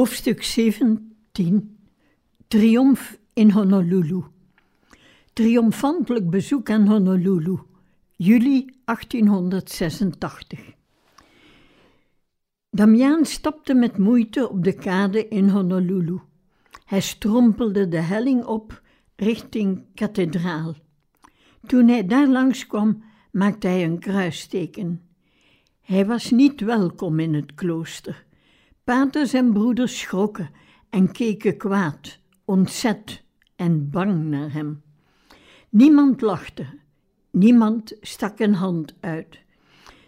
Hoofdstuk 17 Triomf in Honolulu. Triomfantelijk bezoek aan Honolulu, juli 1886. Damiaan stapte met moeite op de kade in Honolulu. Hij strompelde de helling op richting kathedraal. Toen hij daar langskwam, maakte hij een kruisteken. Hij was niet welkom in het klooster. Paters en broeders schrokken en keken kwaad, ontzet en bang naar hem. Niemand lachte, niemand stak een hand uit.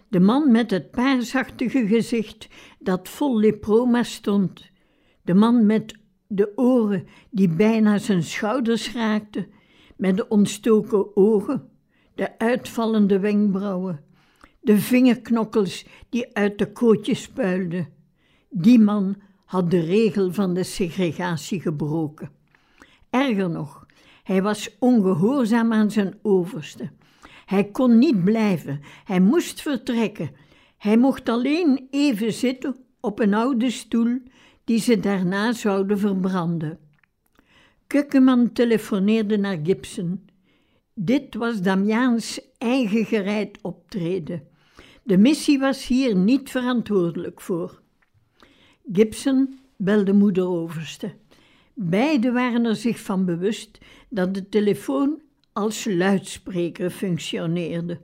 De man met het paarsachtige gezicht dat vol leproma stond, de man met de oren die bijna zijn schouders raakten, met de ontstoken ogen, de uitvallende wenkbrauwen, de vingerknokkels die uit de kootjes puilden die man had de regel van de segregatie gebroken. Erger nog, hij was ongehoorzaam aan zijn overste. Hij kon niet blijven, hij moest vertrekken. Hij mocht alleen even zitten op een oude stoel die ze daarna zouden verbranden. Kukkeman telefoneerde naar Gibson. Dit was Damiaans eigen gereid optreden. De missie was hier niet verantwoordelijk voor. Gibson belde moeder overste. Beiden waren er zich van bewust dat de telefoon als luidspreker functioneerde.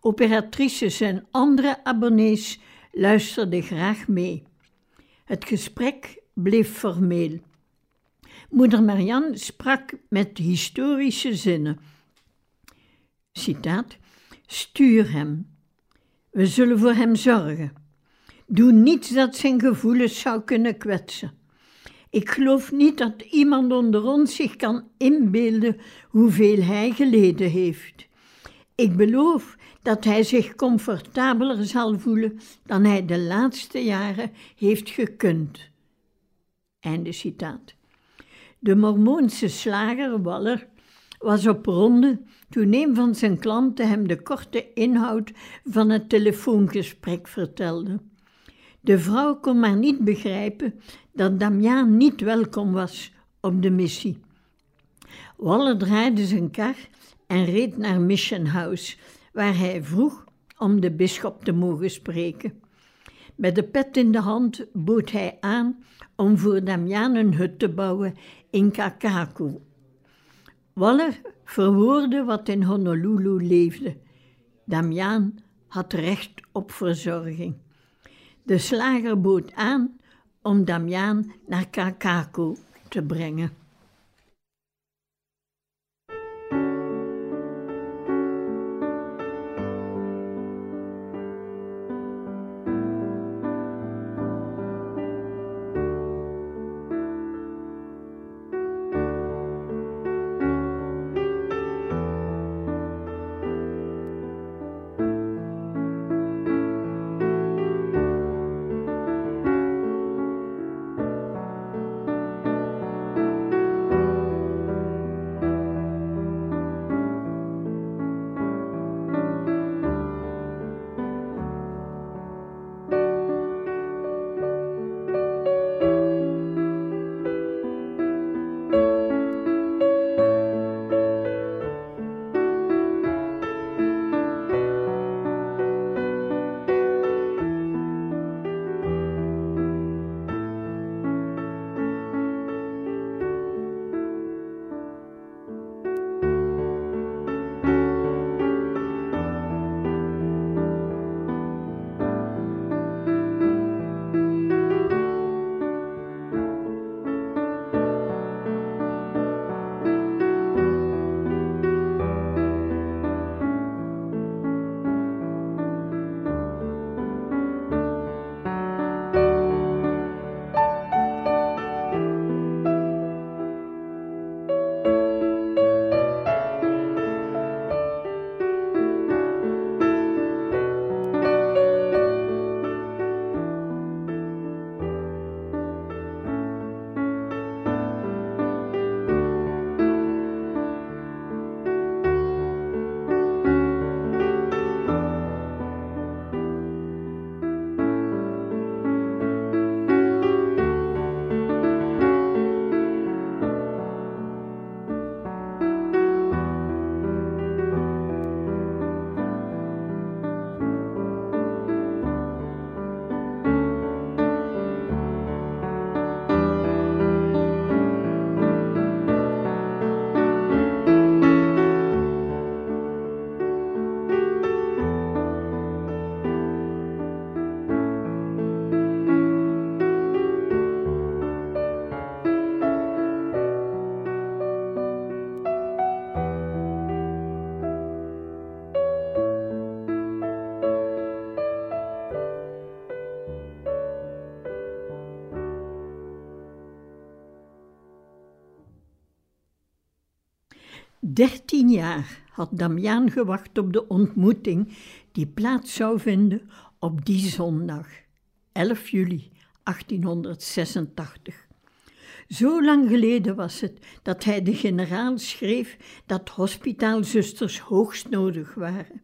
Operatrices en andere abonnees luisterden graag mee. Het gesprek bleef formeel. Moeder Marianne sprak met historische zinnen. Citaat: Stuur hem. We zullen voor hem zorgen. Doe niets dat zijn gevoelens zou kunnen kwetsen. Ik geloof niet dat iemand onder ons zich kan inbeelden hoeveel hij geleden heeft. Ik beloof dat hij zich comfortabeler zal voelen dan hij de laatste jaren heeft gekund. Einde citaat. De Mormoonse slager Waller was op ronde toen een van zijn klanten hem de korte inhoud van het telefoongesprek vertelde. De vrouw kon maar niet begrijpen dat Damiaan niet welkom was op de missie. Waller draaide zijn kar en reed naar Mission House, waar hij vroeg om de bisschop te mogen spreken. Met de pet in de hand bood hij aan om voor Damiaan een hut te bouwen in Kakaku. Waller verwoordde wat in Honolulu leefde. Damiaan had recht op verzorging. De slager bood aan om Damiaan naar Kakako te brengen. Dertien jaar had Damiaan gewacht op de ontmoeting die plaats zou vinden op die zondag, 11 juli 1886. Zo lang geleden was het dat hij de generaal schreef dat hospitaalzusters hoogst nodig waren.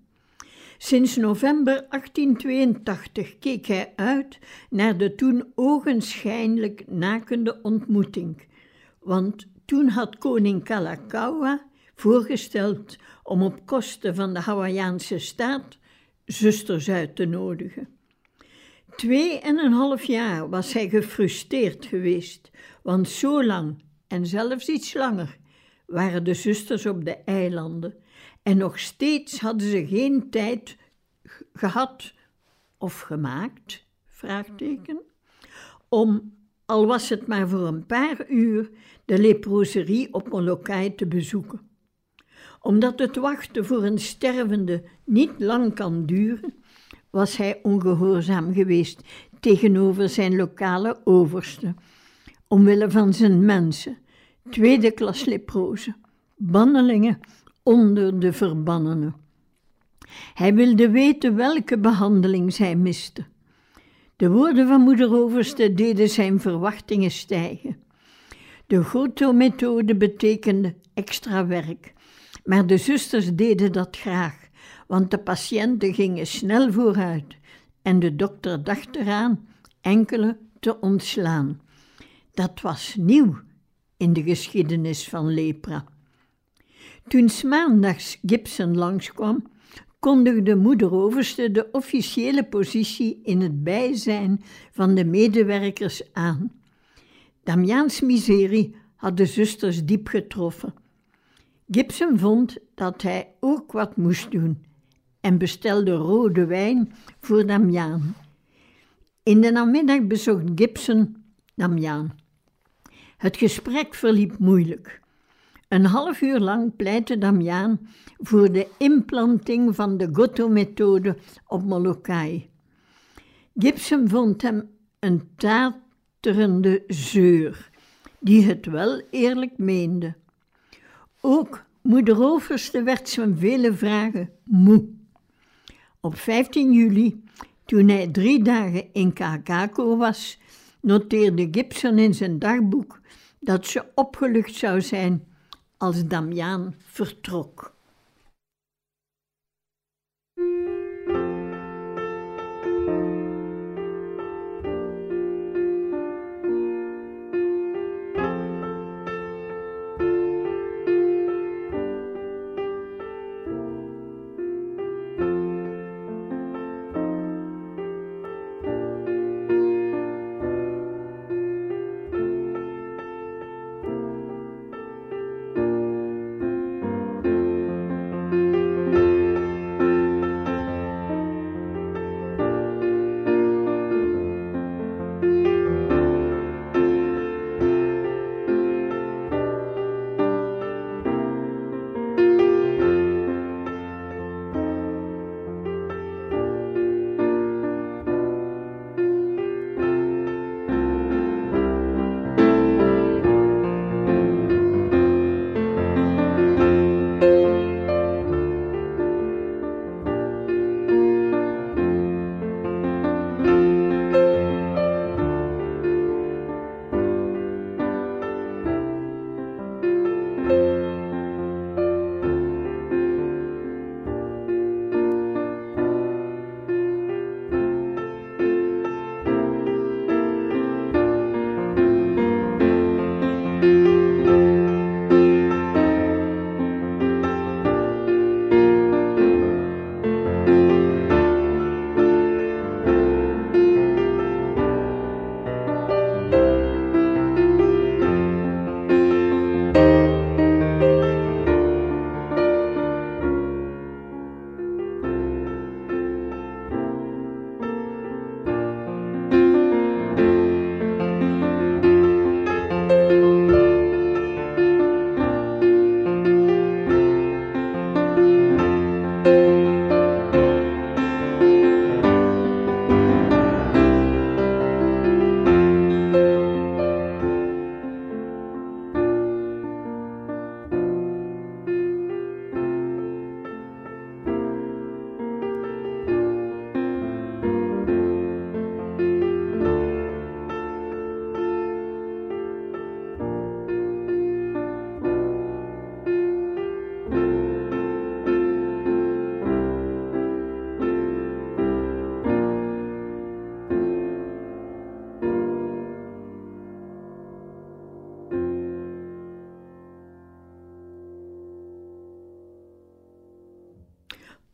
Sinds november 1882 keek hij uit naar de toen ogenschijnlijk nakende ontmoeting, want toen had koning Kalakaua voorgesteld om op kosten van de Hawaïaanse staat zusters uit te nodigen. Twee en een half jaar was hij gefrustreerd geweest, want zo lang en zelfs iets langer waren de zusters op de eilanden en nog steeds hadden ze geen tijd gehad of gemaakt, vraagteken, om, al was het maar voor een paar uur, de leproserie op Molokai te bezoeken. Omdat het wachten voor een stervende niet lang kan duren, was hij ongehoorzaam geweest tegenover zijn lokale overste, omwille van zijn mensen, tweede klas leprozen, bannelingen onder de verbannenen. Hij wilde weten welke behandeling zij miste. De woorden van moeder Overste deden zijn verwachtingen stijgen. De Goto-methode betekende extra werk, maar de zusters deden dat graag, want de patiënten gingen snel vooruit en de dokter dacht eraan enkele te ontslaan. Dat was nieuw in de geschiedenis van lepra. Toen maandags Gibson langskwam, kondigde moeder Overste de officiële positie in het bijzijn van de medewerkers aan. Damiaans miserie had de zusters diep getroffen. Gibson vond dat hij ook wat moest doen en bestelde rode wijn voor Damiaan. In de namiddag bezocht Gibson Damiaan. Het gesprek verliep moeilijk. Een half uur lang pleitte Damiaan voor de implanting van de Goto-methode op Molokai. Gibson vond hem een taterende zeur, die het wel eerlijk meende. Ook moeder Overste werd zijn vele vragen moe. Op 15 juli, toen hij drie dagen in Kakako was, noteerde Gibson in zijn dagboek dat ze opgelucht zou zijn als Damiaan vertrok.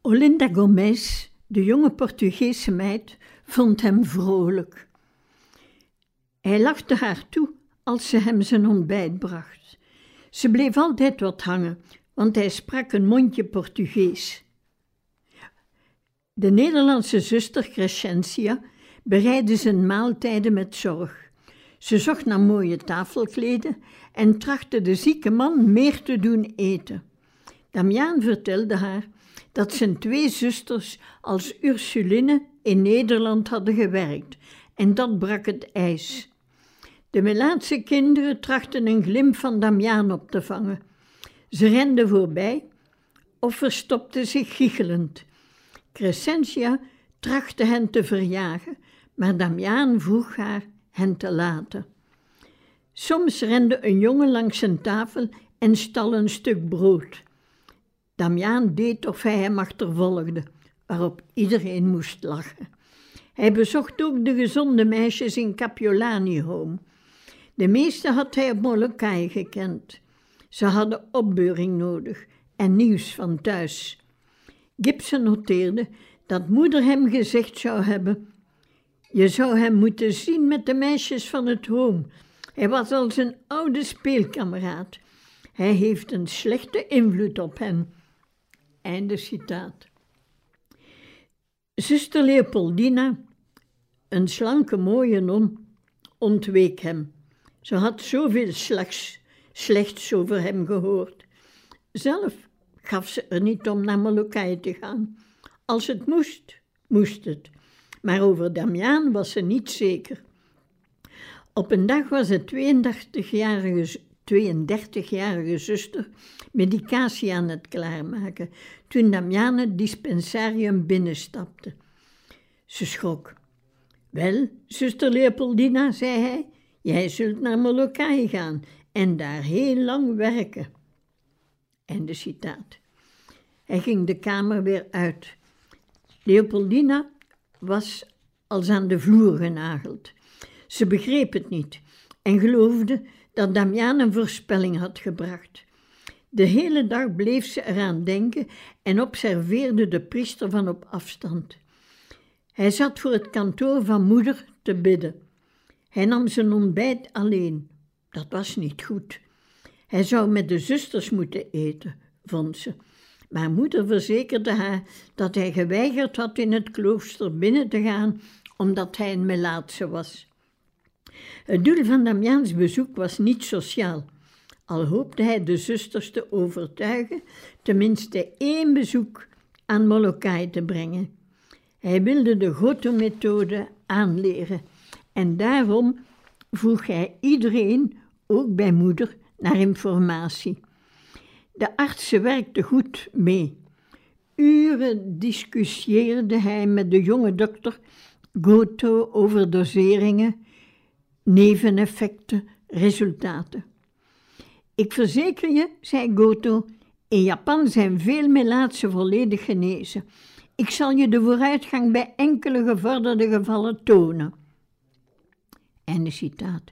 Olinda Gomez, de jonge Portugese meid, vond hem vrolijk. Hij lachte haar toe als ze hem zijn ontbijt bracht. Ze bleef altijd wat hangen, want hij sprak een mondje Portugees. De Nederlandse zuster Crescentia bereidde zijn maaltijden met zorg. Ze zocht naar mooie tafelkleden en trachtte de zieke man meer te doen eten. Damiaan vertelde haar dat zijn twee zusters als Ursuline in Nederland hadden gewerkt en dat brak het ijs. De Melaatse kinderen trachten een glimp van Damiaan op te vangen. Ze renden voorbij of verstopten zich giechelend. Crescentia trachtte hen te verjagen, maar Damiaan vroeg haar hen te laten. Soms rende een jongen langs zijn tafel en stal een stuk brood. Damiaan deed of hij hem achtervolgde, waarop iedereen moest lachen. Hij bezocht ook de gezonde meisjes in Capiolani Home. De meeste had hij op Molokai gekend. Ze hadden opbeuring nodig en nieuws van thuis. Gibson noteerde dat moeder hem gezegd zou hebben: Je zou hem moeten zien met de meisjes van het home. Hij was als een oude speelkameraad. Hij heeft een slechte invloed op hen. Einde citaat. Zuster Leopoldina, een slanke mooie non, ontweek hem. Ze had zoveel slechts, slechts over hem gehoord. Zelf gaf ze er niet om naar Molokai te gaan. Als het moest, moest het. Maar over Damiaan was ze niet zeker. Op een dag was de 32-jarige 32-jarige zuster medicatie aan het klaarmaken toen Damian het dispensarium binnenstapte. Ze schrok. Wel, zuster Leopoldina, zei hij, jij zult naar Molokai gaan en daar heel lang werken. En de citaat. Hij ging de kamer weer uit. Leopoldina was als aan de vloer genageld. Ze begreep het niet en geloofde dat Damian een voorspelling had gebracht. De hele dag bleef ze eraan denken en observeerde de priester van op afstand. Hij zat voor het kantoor van moeder te bidden. Hij nam zijn ontbijt alleen. Dat was niet goed. Hij zou met de zusters moeten eten, vond ze. Maar moeder verzekerde haar dat hij geweigerd had in het klooster binnen te gaan, omdat hij een melaatse was. Het doel van Damiaans bezoek was niet sociaal, al hoopte hij de zusters te overtuigen tenminste één bezoek aan Molokai te brengen. Hij wilde de Goto-methode aanleren en daarom vroeg hij iedereen, ook bij moeder, naar informatie. De artsen werkten goed mee. Uren discussieerde hij met de jonge dokter Goto over doseringen neveneffecten, resultaten. Ik verzeker je, zei Goto, in Japan zijn veel melaatsen volledig genezen. Ik zal je de vooruitgang bij enkele gevorderde gevallen tonen. Einde citaat.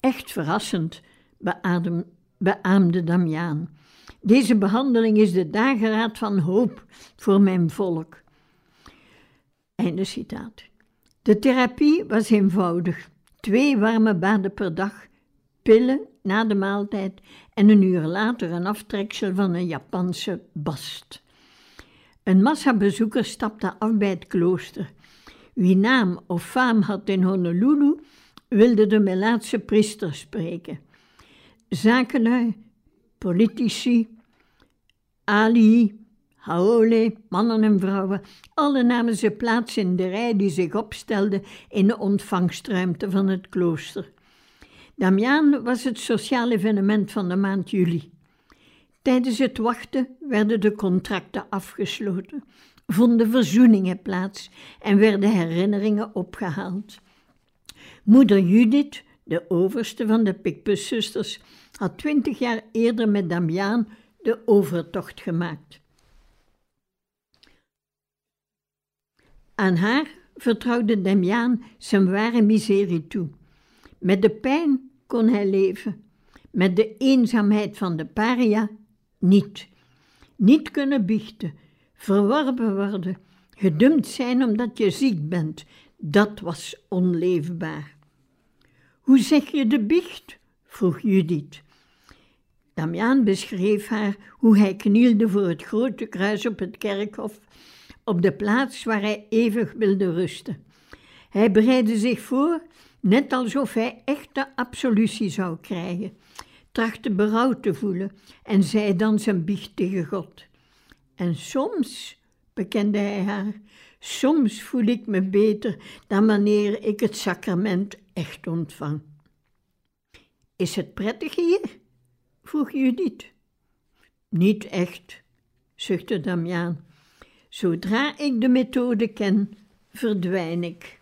Echt verrassend, beadem, beaamde Damiaan. Deze behandeling is de dageraad van hoop voor mijn volk. Einde citaat. De therapie was eenvoudig. Twee warme baden per dag, pillen na de maaltijd en een uur later een aftreksel van een Japanse bast. Een massa bezoekers stapte af bij het klooster. Wie naam of faam had in Honolulu, wilde de Melaatse priester spreken. Zakenlui, politici, Ali, Haole, mannen en vrouwen, alle namen ze plaats in de rij die zich opstelde in de ontvangstruimte van het klooster. Damiaan was het sociale evenement van de maand juli. Tijdens het wachten werden de contracten afgesloten, vonden verzoeningen plaats en werden herinneringen opgehaald. Moeder Judith, de overste van de Picpuszusters, had twintig jaar eerder met Damiaan de overtocht gemaakt. Aan haar vertrouwde Damiaan zijn ware miserie toe. Met de pijn kon hij leven, met de eenzaamheid van de paria niet. Niet kunnen biechten, verworpen worden, gedumpt zijn omdat je ziek bent, dat was onleefbaar. Hoe zeg je de biecht? vroeg Judith. Damiaan beschreef haar hoe hij knielde voor het grote kruis op het kerkhof, op de plaats waar hij eeuwig wilde rusten. Hij bereidde zich voor, net alsof hij echte absolutie zou krijgen, trachtte berouw te voelen en zei dan zijn biecht tegen God. En soms, bekende hij haar, soms voel ik me beter dan wanneer ik het sacrament echt ontvang. Is het prettig hier? vroeg Judith. Niet echt, zuchtte Damiaan. Zodra ik de methode ken, verdwijn ik.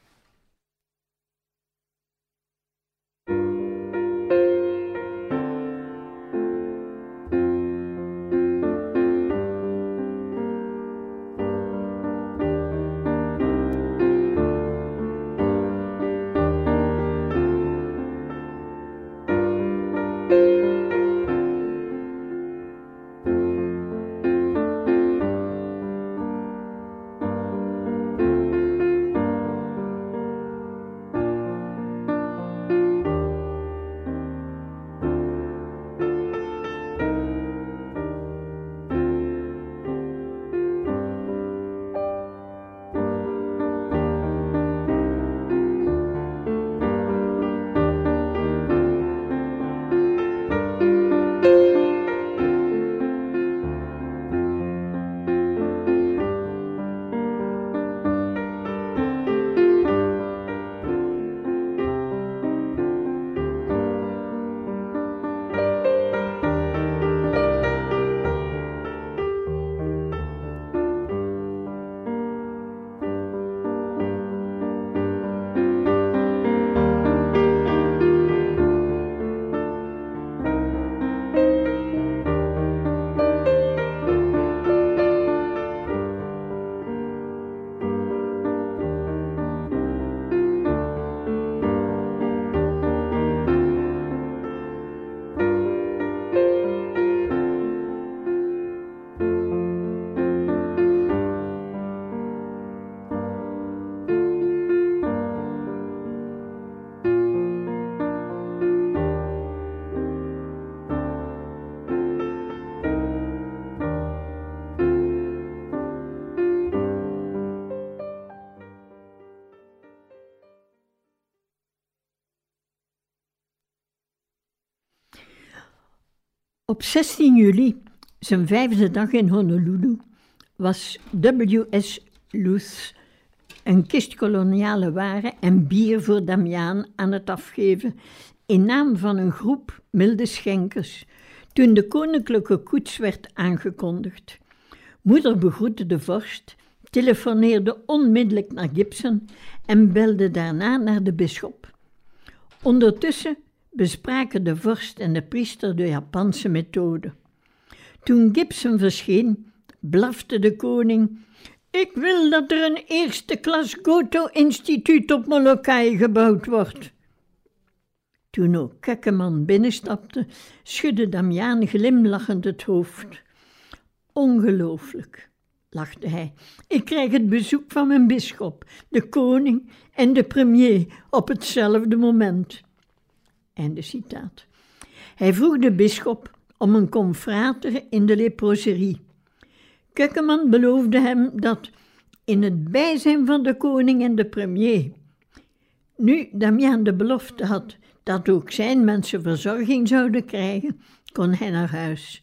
Op 16 juli, zijn vijfde dag in Honolulu, was W.S. Luth een kist koloniale waren en bier voor Damiaan aan het afgeven in naam van een groep milde schenkers toen de koninklijke koets werd aangekondigd. Moeder begroette de vorst, telefoneerde onmiddellijk naar Gibson en belde daarna naar de bisschop. Ondertussen bespraken de vorst en de priester de Japanse methode. Toen Gibson verscheen, blafte de koning: Ik wil dat er een eerste klas Goto-instituut op Molokai gebouwd wordt. Toen ook Kekkeman binnenstapte, schudde Damiaan glimlachend het hoofd. Ongelooflijk, lachte hij. Ik krijg het bezoek van mijn bisschop, de koning en de premier op hetzelfde moment. Einde citaat. Hij vroeg de bisschop om een confrater in de leproserie. Kukkeman beloofde hem dat in het bijzijn van de koning en de premier. Nu Damian de belofte had dat ook zijn mensen verzorging zouden krijgen, kon hij naar huis.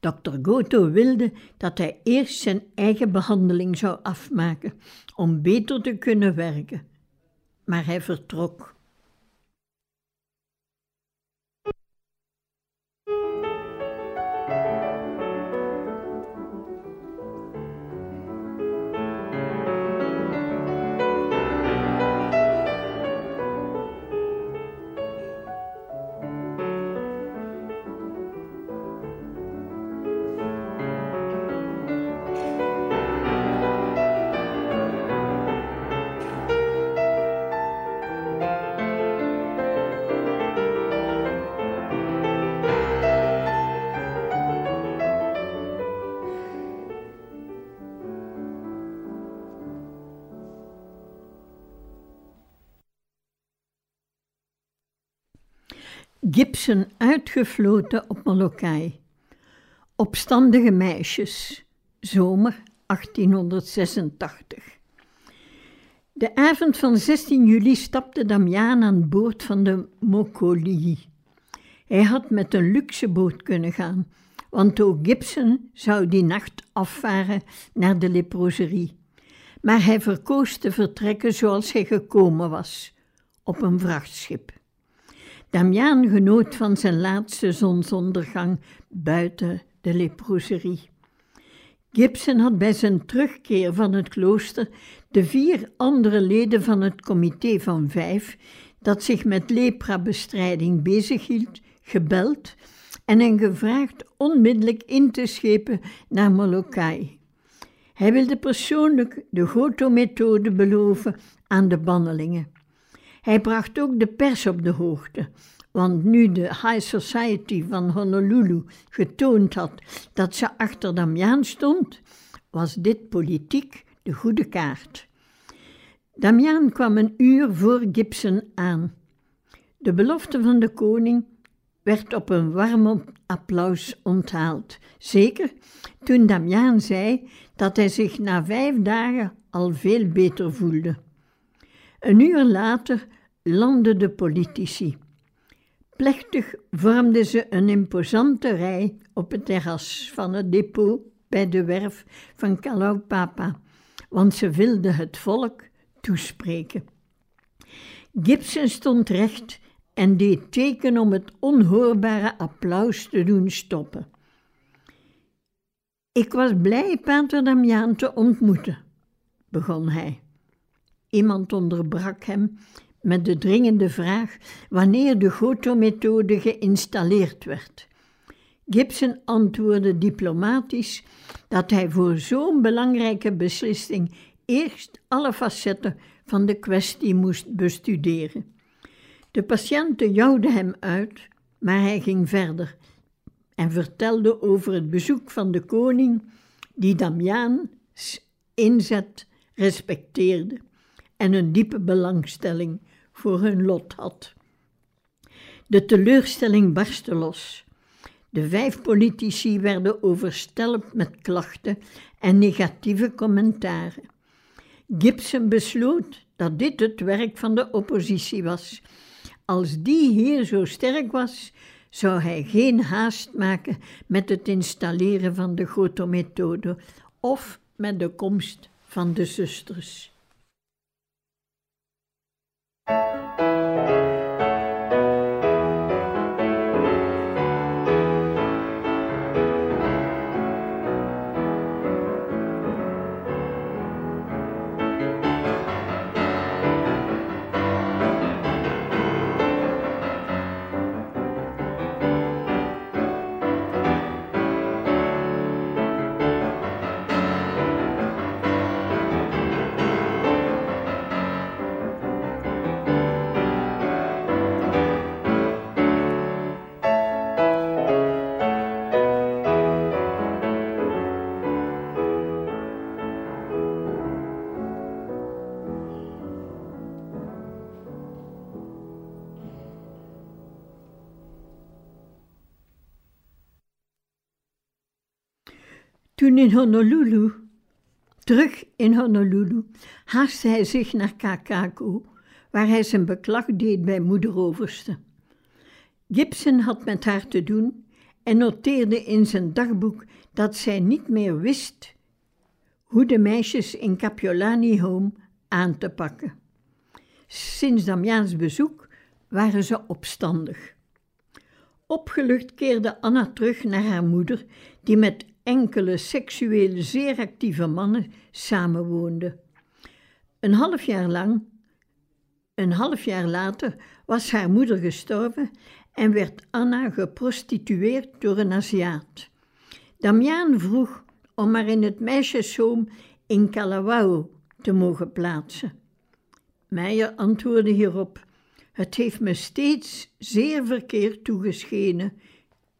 Dokter Goto wilde dat hij eerst zijn eigen behandeling zou afmaken om beter te kunnen werken. Maar hij vertrok. Gibson uitgefloten op Molokai. Opstandige meisjes, zomer 1886. De avond van 16 juli stapte Damiaan aan boord van de Mokoli. Hij had met een luxe boot kunnen gaan, want ook Gibson zou die nacht afvaren naar de leproserie. Maar hij verkoos te vertrekken zoals hij gekomen was, op een vrachtschip. Damiaan genoot van zijn laatste zonsondergang buiten de leproserie. Gibson had bij zijn terugkeer van het klooster de vier andere leden van het comité van vijf, dat zich met leprabestrijding bezighield, gebeld en hen gevraagd onmiddellijk in te schepen naar Molokai. Hij wilde persoonlijk de Goto-methode beloven aan de bannelingen. Hij bracht ook de pers op de hoogte, want nu de High Society van Honolulu getoond had dat ze achter Damiaan stond, was dit politiek de goede kaart. Damiaan kwam een uur voor Gibson aan. De belofte van de koning werd op een warm applaus onthaald. Zeker toen Damiaan zei dat hij zich na vijf dagen al veel beter voelde. Een uur later landden de politici. Plechtig vormden ze een imposante rij op het terras van het depot bij de werf van Kalaupapa, want ze wilden het volk toespreken. Gibson stond recht en deed teken om het onhoorbare applaus te doen stoppen. Ik was blij Pater Damiaan te ontmoeten, begon hij. Iemand onderbrak hem met de dringende vraag wanneer de Goto-methode geïnstalleerd werd. Gibson antwoordde diplomatisch dat hij voor zo'n belangrijke beslissing eerst alle facetten van de kwestie moest bestuderen. De patiënten jouwden hem uit, maar hij ging verder en vertelde over het bezoek van de koning, die Damiaans inzet respecteerde en een diepe belangstelling voor hun lot had. De teleurstelling barstte los. De vijf politici werden overstelpt met klachten en negatieve commentaren. Gibson besloot dat dit het werk van de oppositie was. Als die hier zo sterk was, zou hij geen haast maken met het installeren van de Goto-methode of met de komst van de zusters. Thank you. Toen in Honolulu, terug in Honolulu, haastte hij zich naar Kakako, waar hij zijn beklag deed bij moederoverste. Gibson had met haar te doen en noteerde in zijn dagboek dat zij niet meer wist hoe de meisjes in Capiolani Home aan te pakken. Sinds Damiaans bezoek waren ze opstandig. Opgelucht keerde Anna terug naar haar moeder, die met enkele seksueel zeer actieve mannen samenwoonden. Een half jaar lang, een half jaar later, was haar moeder gestorven en werd Anna geprostitueerd door een Aziat. Damiaan vroeg om haar in het meisjeszoom in Kalawao te mogen plaatsen. Meijer antwoordde hierop: Het heeft me steeds zeer verkeerd toegeschenen.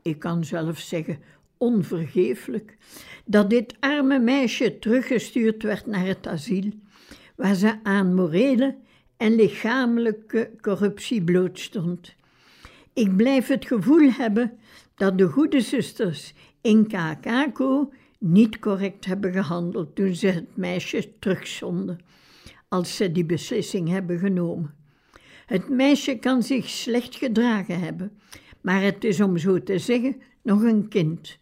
Ik kan zelf zeggen onvergeeflijk dat dit arme meisje teruggestuurd werd naar het asiel, waar ze aan morele en lichamelijke corruptie blootstond. Ik blijf het gevoel hebben dat de goede zusters in Kakako niet correct hebben gehandeld toen ze het meisje terugzonden, als ze die beslissing hebben genomen. Het meisje kan zich slecht gedragen hebben, maar het is om zo te zeggen nog een kind.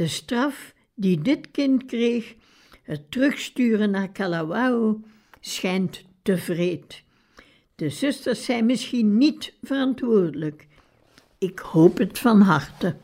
De straf die dit kind kreeg, het terugsturen naar Kalawao, schijnt te vreed. De zusters zijn misschien niet verantwoordelijk. Ik hoop het van harte.